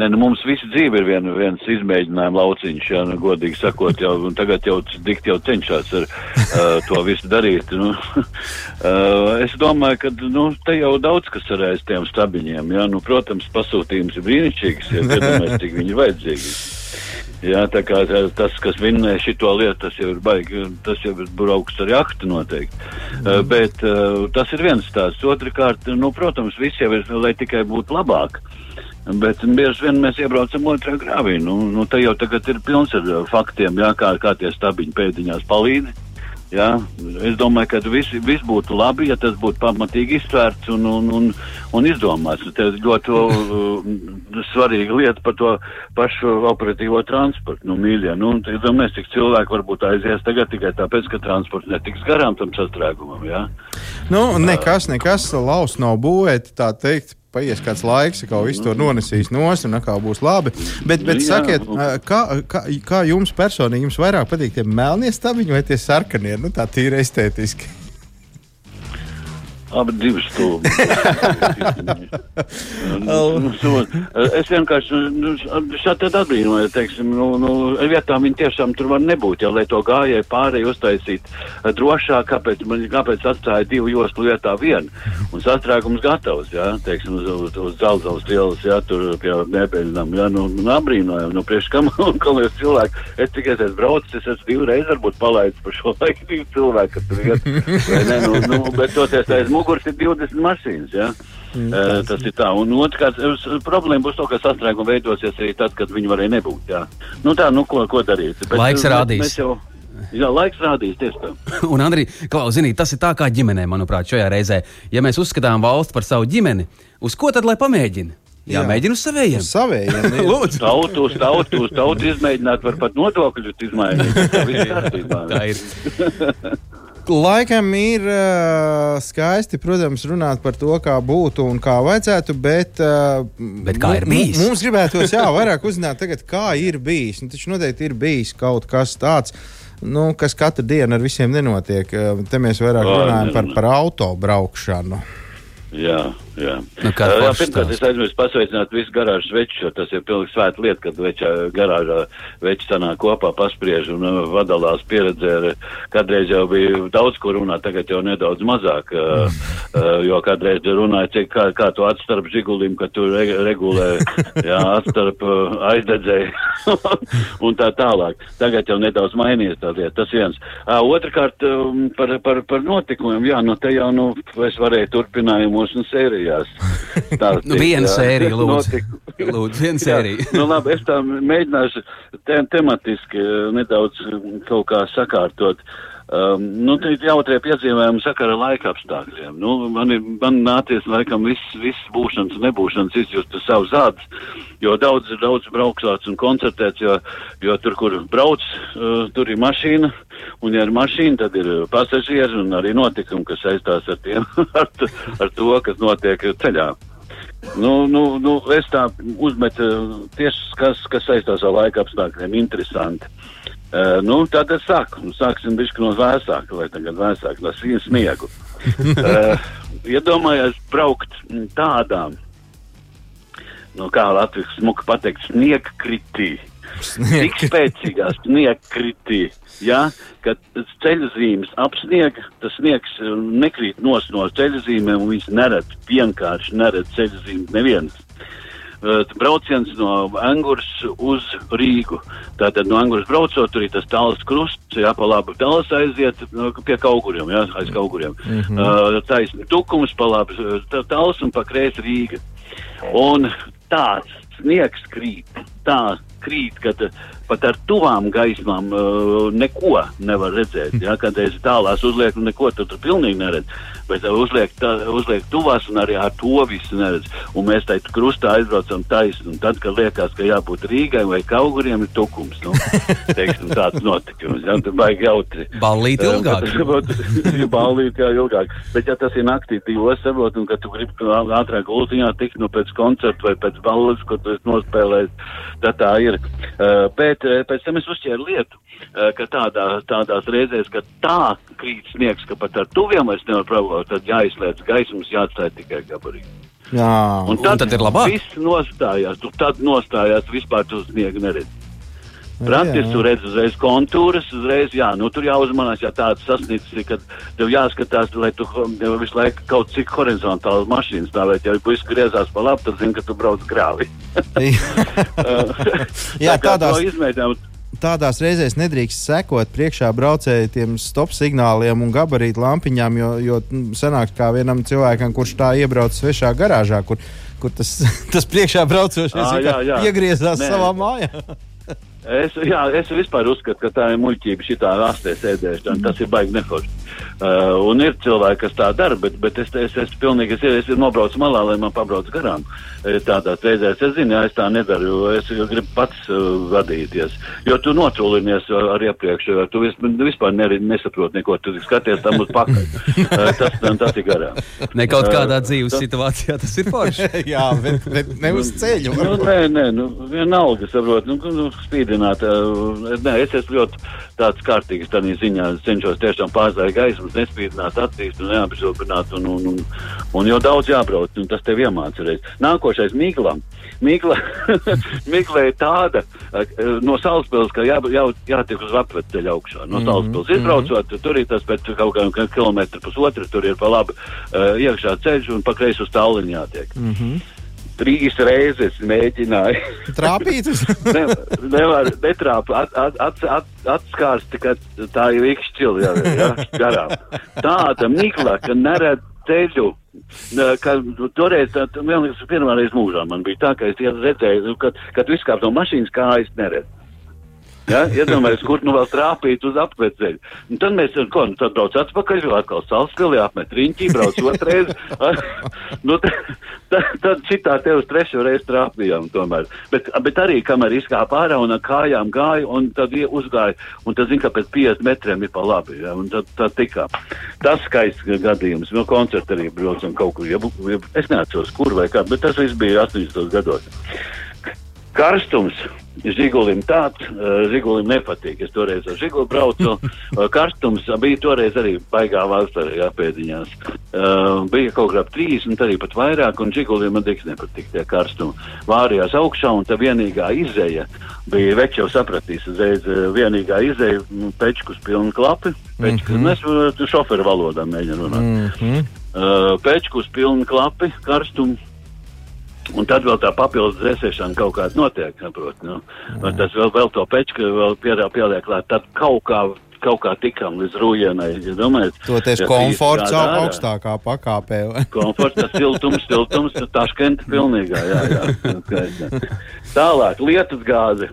[SPEAKER 5] Nē, nu mums visa dzīve ir vien, viens izmēģinājuma lauciņš, jā, nu, godīgi sakot, jau, tagad jau dikt jau cenšas ar uh, to visu darīt. Nu, uh, es domāju, ka, nu, te jau daudz kas ir aiz tiem stabiņiem, jā, nu, protams, pasūtījums ir brīnišķīgs, ja gadamēs, cik viņi ir vajadzīgi. Jā, tā kā tas, kas vinnē šito lietu, tas jau ir baigi, tas jau ir brauks ar jahtu noteikti. Mm. Uh, bet uh, tas ir viens stāsts. Otrakārt, nu, protams, visi jau ir, lai tikai būtu labāk. Uh, Bet bieži vien mēs iebraucam otrā grāvī. Nu, nu, te jau tagad ir pilns ar uh, faktiem, jā, kā, kā tie stabiņi pēdiņās palīdzi. Jā, es domāju, ka viss vis būtu labi, ja tas būtu pamatīgi iztvērts un, un, un, un izdomāts. Tas ļoti uh, svarīga lieta par to pašu operatīvo transportu. Nu, mīļie, nu, mēs cik cilvēki varbūt aizies tagad tikai tāpēc, ka transports netiks garām tam sastrēgumam. Jā.
[SPEAKER 2] Nu, nekas, nekas laus nav būvēts, tā teikt, paies kāds laiks, kā viss to nonesīs nost un kā būs labi. Bet, bet sakiet, kā, kā, kā jums personīgi jums vairāk patīk tie melnie stabiņi vai tie sarkanie? Nu, tā tīri estētiski.
[SPEAKER 5] Abi divi stūri. es vienkārši nu, šādi atbrīvoju, teiksim, nu, nu, vietā viņi tiešām tur var nebūt, ja lai to gājēju pārēju uztaisīt eh, drošāk, kāpēc, man, kāpēc atstāja divu joslu vietā vienu. Un sastrēgums gatavs, jā, teiksim, uz, uz, uz dzelzceļa ielas, jā, tur pie mēbeļinām, jā, nu, nu apbrīnojam, nu, priekš kam, kam es cilvēku, es tikai esmu braucis, es esmu divreiz varbūt palaidis par šo laiku divu cilvēku, kas tur iet, vai ne, nu, nu, bet toties aiz muguras ir 20 mašīnas. Ja? Mm, uh, tas ir tā. Un otrkārt, problēma būs to, ka sastrēguma veidosies arī tad, kad viņi varēja nebūt. Jā. Nu tā, nu ko, ko darīt?
[SPEAKER 1] Bet, Laiks rādīs.
[SPEAKER 5] Jau, Jā, laiks rādīs tieši tā.
[SPEAKER 1] Un, Andri, Klaus, zini, tas ir tā kā ģimenē, manuprāt, šajā reizē. Ja mēs uzskatām valsts par savu ģimeni, uz ko tad lai pamēģina? Jā, jā. mēģinu uz saviem.
[SPEAKER 2] Uz saviem
[SPEAKER 1] Lūdzu,
[SPEAKER 5] tautu, uz tautu, uz tautu izmēģināt, var pat nodokļus izmainīt.
[SPEAKER 1] Tā ir.
[SPEAKER 2] Laikam ir uh, skaisti, protams, runāt par to, kā būtu un kā vajadzētu, bet, uh,
[SPEAKER 1] bet kā ir bijis?
[SPEAKER 2] Mums gribētos jā, vairāk uzzināt, tagad, kā ir bijis. Nu, taču noteikti ir bijis kaut kas tāds. Nu, kas katru dienu ar visiem nenotiek. Te mēs vairāk runājam par, par auto braukšanu.
[SPEAKER 5] Jā, jā. Nu, jā pirmkārt, es aizmirsu pasveicināt visu garāžas veču, tas ir pilnīgi svēta lieta, kad večā, garāžā veči sanāk kopā, paspriež un uh, vadalās pieredzē. Kādreiz jau bija daudz ko runāt, tagad jau nedaudz mazāk, uh, uh, jo kādreiz runāja, cik, kā, kā to atstarp žigulim, ka tu re, regulē, jā, atstarp uh, aizdedzēji un tā tālāk. Tagad jau nedaudz mainījies tā lieta, tas viens. Uh, Otrakārt, um, par, par, par notikumiem, jā, nu te jau, nu, es varēju turpinājumu filmos un sērijās.
[SPEAKER 1] Tā nu, viena sērija, lūdzu. lūdzu viena sērija.
[SPEAKER 5] Nu, labi, es tā mēģināšu te tematiski eh, nedaudz mm, kaut kā sakārtot. Um, nu, tā ir jautrie piedzīvojumi sakara laika apstākļiem. Nu, man, ir, man nācies laikam viss, viss būšanas un nebūšanas izjust savu zādes, jo daudz ir daudz braukšāts un koncertēts, jo, jo tur, kur brauc, uh, tur ir mašīna, un ja ir mašīna, tad ir pasažieri un arī notikumi, kas saistās ar tiem, ar, ar to, kas notiek ceļā. Nu, nu, nu, es tā uzmetu tieši, kas, kas saistās ar laika apstākļiem, interesanti. Uh, nu, tad es saku, nu, sāksim no vēsāka, vai tagad vēsāk, no sniegu. uh, iedomājās braukt mm, tādām, no kā Latvijas smuka pateikt, sniegkritī. Tik spēcīgā sniegkritī, ja, kad ceļu zīmes apsniega, tas sniegs nekrīt nos no ceļu zīmēm, un viņš neredz, vienkārši neredz ceļu zīmes nevienas. Uh, brauciens no Angūras uz Rīgu. Tātad no Angūras braucot, tur ir tas tāls krusts, jā, pa labi tāls aiziet uh, pie kauguriem, jā, aiz kauguriem. Mm -hmm. uh, taisni tukums, pa labi tā- tāls un pa kreisi Rīga. Un tāds sniegs krīt, tā krīt, ka uh, pat ar tuvām gaismām uh, neko nevar redzēt. Ja, kad es tālās uzlieku, neko tur, tur pilnīgi neredz. Bet uh, uzliek, tā, uzliek tuvās un arī ar to visu neredz. Un mēs tā krustā aizbraucam taisni. Tad, kad liekas, ka jābūt Rīgai vai Kauguriem, ir tukums. Nu, teiksim, tāds notikums. Ja, tur baigi jautri.
[SPEAKER 1] Ballīt ilgāk.
[SPEAKER 5] Ir ballīt, jā, ilgāk. Bet, ja tas ir naktī, divos saprot, un ka tu gribi ātrāk gultiņā tikt nu, pēc koncerta vai pēc balles, ko tu esi nospēlējis, tad tā ir. Uh, bet uh, pēc tam es uzķēru lietu, uh, ka tādā, tādās reizēs, ka tā krīt sniegs, ka pat ar tuviem vairs nevar pravot, tad jāizslēdz gaismas, jāatstāj tikai gabarīgi.
[SPEAKER 2] Jā,
[SPEAKER 5] Un
[SPEAKER 1] Un tad ir labāk?
[SPEAKER 5] Viss nostājās, tu tad nostājās, vispār tu sniegu neredzi. Praktiski
[SPEAKER 2] jā.
[SPEAKER 5] tu redzi uzreiz kontūrus, uzreiz, jā, nu tur jāuzmanās, ja tāds sasniedzis, ir, kad tev jāskatās, lai tu visu laiku kaut cik horizontāli mašīnas stāvēt. Ja puisis griezās pa labi, tad zini, ka tu brauc grāvi.
[SPEAKER 2] Jā,
[SPEAKER 5] Tā
[SPEAKER 2] tādās-
[SPEAKER 5] izmēģinām.
[SPEAKER 2] tādās reizēs nedrīkst sekot priekšā braucēji tiem stop signāliem un gabarītu lampiņām, jo, jo mm, sanāk kā vienam cilvēkam, kurš tā iebrauc svešā garāžā, kur, kur tas, tas priekšā braucošais vienkārši
[SPEAKER 5] jā, jā.
[SPEAKER 2] iegriezās
[SPEAKER 5] Nē.
[SPEAKER 2] savā mājā.
[SPEAKER 5] Es, jā, es vispār uzskatu, ka tā ir muļķība, šī tā rastē sēdēšana. Tas ir baigi neforši. Uh, un ir cilvēki, kas tā dara, bet, bet es, es, es pilnīgi es, es nobraucu malā, lai man pabrauc garām. Eh, Tādās reizēs es zinu, jā, es tā nedaru, jo es gribu pats uh, vadīties. Jo tu notrūlinies ar iepriekš, jo tu vis, vispār ne, nesaproti neko, tu skaties tam uz pakaļ. Uh, tas, tas ir garām.
[SPEAKER 1] Ne kaut kādā dzīves
[SPEAKER 5] tas-
[SPEAKER 1] situācijā tas ir forši.
[SPEAKER 2] jā, bet, bet ne uz ceļu.
[SPEAKER 5] Nu, nē, nē, nu, vienalga, saprot, nu, nu spīdināt. Uh, nē, es esmu ļoti tāds kārtīgs tādā ziņā, cenšos tiešām pārzākt gaismas, nespīdināt acīs un neapžilpināt, un, un, un, un jau daudz jābrauc, un tas tev iemāca reiz. Nākošais Mīklam. Mīkla, Mīkla ir tāda uh, no Salaspils, ka jā, jā, jātiek uz apveceļa augšā. No Salaspils izbraucot, tur ir tas pēc kaut kādiem kilometru pusotru, tur ir pa labi uh, iekšā ceļš un pa kreisi uz tāliņu jātiek. Mm -hmm. Trīs reizes mēģināju.
[SPEAKER 2] Trāpīt
[SPEAKER 5] Ne, nevar netrāpt, at, at, at, at, atskārsti, ka tā ir ikšķili, jā, jā, garām. Tāda migla, ka neredz ceļu. Ne, Ka, nu, toreiz man liekas, pirmā reize mūžā man bija tā, ka es redzēju, kad, kad tu izkāp no mašīnas, kā es neredzu. Ja? Iedomājieties, kur nu vēl trāpīt uz apveceļu. Un tad mēs ko, nu, tad brauc atpakaļ, atkal salspilī, apmet riņķī, brauc otrais. nu, tad, tad, tad citā te uz trešo reizi trāpījām tomēr. Bet, bet arī, kamēr izkāpa ārā un ar kājām gāja, un tad uzgāja, un tad zina, ka pēc 50 metriem ir pa labi. Ja? Un tad, tad tikā. Tas skaists gadījums. No koncerta arī braucam kaut kur. Ja, ja, es neatceros, kur vai kā, bet tas viss bija 80 gados. Karstums Žigulim tāds, uh, Žigulim nepatīk. Es toreiz ar Žiguli braucu. Uh, karstums bija toreiz arī baigā vasarā, jā, pēdiņās. Uh, bija kaut kā ap 30, arī pat vairāk, un Žigulim man tiks nepatīk tie karstumi. Vārījās augšā, un tā vienīgā izēja bija, več jau sapratīs, uzreiz vienīgā izēja, nu, pečkus pilni klapi. Pečkus, mm -hmm. Mēs šoferu valodā mēģinām runāt.
[SPEAKER 2] Mm -hmm.
[SPEAKER 5] Pečkus pilni klapi, karstumi. Un tad vēl tā papildus dzēsēšana kaut kāda notiek, saprot. Nu. Un Tas vēl, vēl to pečku vēl pieliek klāt. Tad kaut kā, kaut kā tikām līdz rūjienai. Ja domājat,
[SPEAKER 2] Toties
[SPEAKER 5] ja
[SPEAKER 2] komforts
[SPEAKER 5] trīs
[SPEAKER 2] au-
[SPEAKER 5] strādā ārā.
[SPEAKER 2] augstākā pakāpē.
[SPEAKER 5] Komforts, tas siltums, siltums, tā škenta pilnīgā, jā, jā. Jā. Tālāk, lietus gāzi.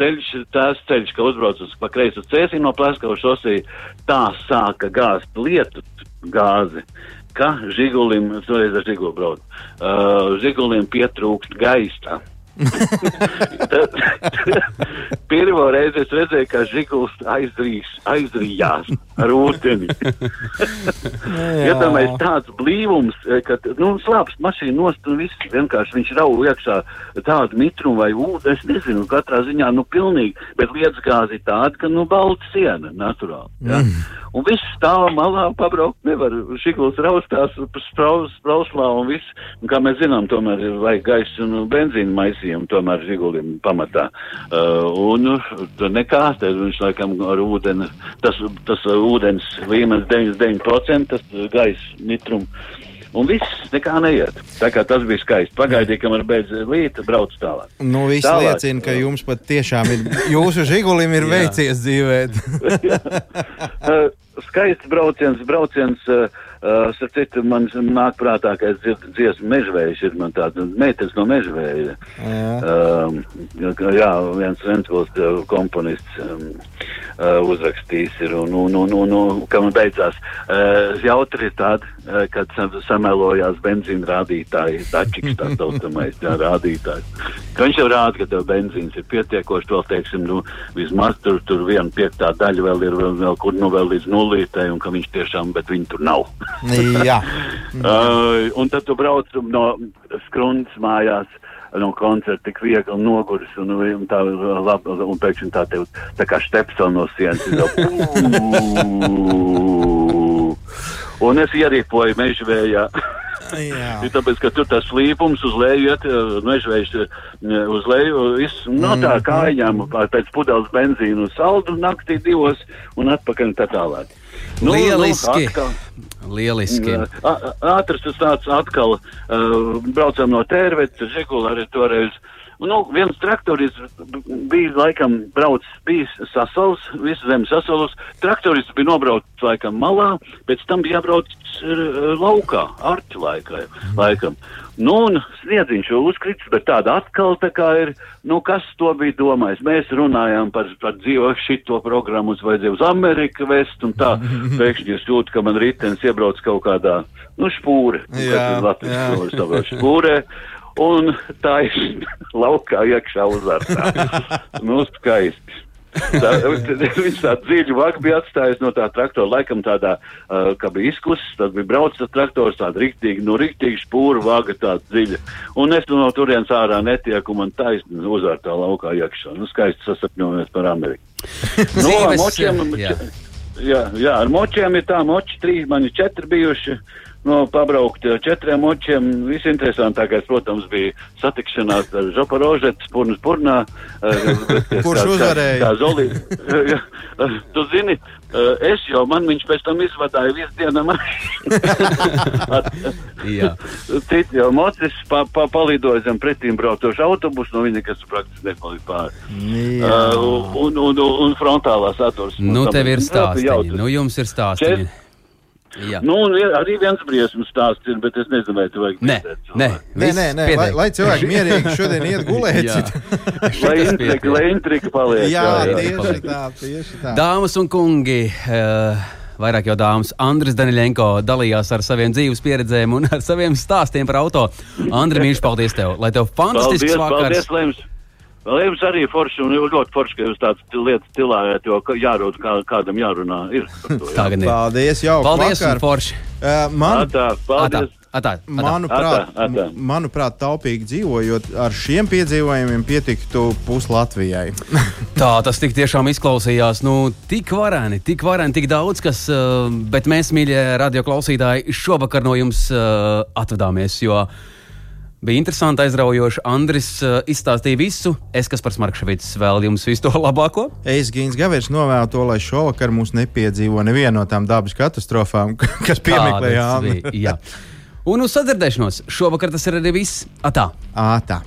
[SPEAKER 5] Ceļš, tās ceļš, ka uzbrauc uz pa kreisu cēsīm no Plaskava šosī, tā sāka gāzt lietu gāzi. Ka žigulim, toreiz ar žigulu brauc, uh, žigulim pietrūkst gaisa. Tad, pirmo reizi es redzēju, kā žiguls aizdrīs, aizdrījās ar ūdeni. Iedomājieties, tāds blīvums, eh, ka, nu, slāpst mašīna nost un viss vienkārši viņš rauj iekšā tādu mitrumu vai ūdeni, es nezinu, katrā ziņā, nu, pilnīgi, bet lietsgāzi ir tāda, ka, nu, balta siena, naturāli, ja? Mm. Un viss stāv malā, pabraukt nevar, žiguls raustās, spraus, sprauslā un viss, un kā mēs zinām, tomēr ir vajag gaisa un benzīna maisījumu, tomēr žigulim pamatā. Uh, un tur nekā, tad viņš laikam ar ūdeni, tas, tas ūdens līmenis 99%, tas gaisa nitrum. Un viss nekā neiet. Tā kā tas bija skaisti. Pagaidīja, kamēr beidz līta, brauc tālāk.
[SPEAKER 2] Nu, viss
[SPEAKER 5] Tālāk.
[SPEAKER 2] liecina, ka jums pat tiešām ir, jūsu žigulim ir veicies dzīvēt.
[SPEAKER 5] Uh, skaists brauciens, brauciens. Uh, uh, citu, man nāk prātā, ka es dzirdu dziesmu mežvējs, ir man tāda meitenes no mežvēja.
[SPEAKER 2] Jā.
[SPEAKER 5] Um, jā, viens Ventspils uh, komponists um, uh, uzrakstījis ir, un, un, un, un, un kam beidzās. Uh, jautri ir tāda, uh, kad sam, samelojās benzīna rādītāji, dačiks tā saucamais, jā, rādītājs. Ka viņš jau rāda, ka tev benzīns ir pietiekoši, vēl teiksim, nu, vismaz tur, tur viena piektā daļa vēl ir, vēl, vēl kur, nu, vēl līdz nulītei, un ka viņš tiešām, bet viņi tur nav.
[SPEAKER 2] Jā.
[SPEAKER 5] Uh, un tad tu brauc no skrundas mājās. No koncerta tik viegli noguris, un, un tā labi, un pēkšņi tā tev tā kā stepsel no sienas. Un es ierīkoju mežvējā. Tāpēc, ka tur tas slīpums uz leju iet, mežvējs uz leju, viss no tā kājām pēc pudeles benzīnu saldu naktī divos un atpakaļ un tā tālāk. Nu,
[SPEAKER 1] Lieliski.
[SPEAKER 5] Nu, atkal.
[SPEAKER 1] Lieliski.
[SPEAKER 5] Ā- Ātrs tas tāds atkal, uh, braucam no Tērvetes, Žigula arī toreiz. Nu, viens traktoris bija laikam brauc, bija sasals, visu zemi sasalus. Traktoris bija nobraucis laikam malā, pēc tam bija jābrauc uh, laukā, arti laikā, laikam. Nu, un sniedziņš jau uzkrits, bet tāda atkal tā kā ir, nu, kas to bija domājis. Mēs runājām par, par dzīvo šito programmu, uz vajadzēja uz Ameriku vest, un tā pēkšņi es jūtu, ka man ritenis iebrauc kaut kādā, nu, špūre.
[SPEAKER 2] Jā,
[SPEAKER 5] ir Latvijas
[SPEAKER 2] jā.
[SPEAKER 5] špūre. Un tā ir laukā iekšā uzvārtā. nu, skaisti. Tā, viņš tā dziļi vāk bija atstājis no tā traktora, laikam tādā, uh, kā bija izkusis, tad bija braucis traktors, tāda riktīgi, nu, riktīgi spūra vāga tāda dziļa. Un es no turienes ārā netieku, man taisni uzvārtā laukā iekšā. Nu, skaisti sasapņojamies par Ameriku. Nu, močiem,
[SPEAKER 1] jā.
[SPEAKER 5] jā, jā, ar močiem ir tā, moči trīs, man ir četri bijuši. No, pabraukt ar četriem močiem. Visinteresantākais, protams, bija satikšanās ar Zoporožetu, Spurnu Spurnā. eh,
[SPEAKER 2] Kurš
[SPEAKER 5] kā-
[SPEAKER 2] uzvarēja?
[SPEAKER 5] Kā, kā Zoli. Tu zini, eh, es jau, man viņš pēc tam izvadāja visu dienu mašīnu. Citi jau mocis pa, pa, palidoja zem pretīm braucošu autobusu, no viņa, kas praktiski nepalika pāri. Uh, un, un, un, un frontālā saturs.
[SPEAKER 1] Nu, tev ir stāsti.
[SPEAKER 5] jautri.
[SPEAKER 1] Nu, jums ir stāsti. Jā.
[SPEAKER 5] Nu, arī viens briesmu stāsts ir, bet es nezinu, vai tu vajag
[SPEAKER 1] Nē, nē.
[SPEAKER 2] Nē, nē, nē, lai, lai cilvēki mierīgi šodien iet gulēt.
[SPEAKER 1] Jā.
[SPEAKER 5] Lai intriga, lai intriga paliek.
[SPEAKER 2] Jā,
[SPEAKER 1] jā,
[SPEAKER 2] tieši tā, tieši tā.
[SPEAKER 1] Dāmas un kungi, uh, vairāk jau dāmas, Andris Daniļenko dalījās ar saviem dzīves pieredzēm un ar saviem stāstiem par auto. Andri, mīļš, paldies tev! Lai tev fantastisks
[SPEAKER 5] Paldies,
[SPEAKER 1] vakars!
[SPEAKER 5] paldies, jums. Lai jums arī forši un ļoti forši, ka jūs tāds lietas tilājat, jo jārod, kā, kādam jārunā. Ir par to, jā.
[SPEAKER 1] Tā gan ir.
[SPEAKER 2] Paldies, jau
[SPEAKER 1] Paldies
[SPEAKER 2] vakar.
[SPEAKER 1] forši!
[SPEAKER 2] Uh, man,
[SPEAKER 5] Atā,
[SPEAKER 1] Atā,
[SPEAKER 5] paldies.
[SPEAKER 1] atā, atā.
[SPEAKER 2] manuprāt,
[SPEAKER 5] Atā, atā.
[SPEAKER 2] manuprāt, taupīgi dzīvojot, ar šiem piedzīvojumiem pietiktu pus Latvijai.
[SPEAKER 1] Tā tas tik tiešām izklausījās. Nu, tik vareni, tik vareni, tik daudz kas. Uh, bet mēs, mīļie radioklausītāji, šovakar no jums uh, atvadāmies. Jo bija interesanti, aizraujoši. Andris uh, izstāstīja visu. Es, kas par Markevits, vēl jums visu to labāko.
[SPEAKER 2] Es Gīns Gavērs novēlu to, lai šovakar mūs nepiedzīvo neviena no tām dabas katastrofām, kas
[SPEAKER 1] jā. Un uz sadzirdēšanos šovakar tas ir arī viss. Atā!
[SPEAKER 2] Ā, tā.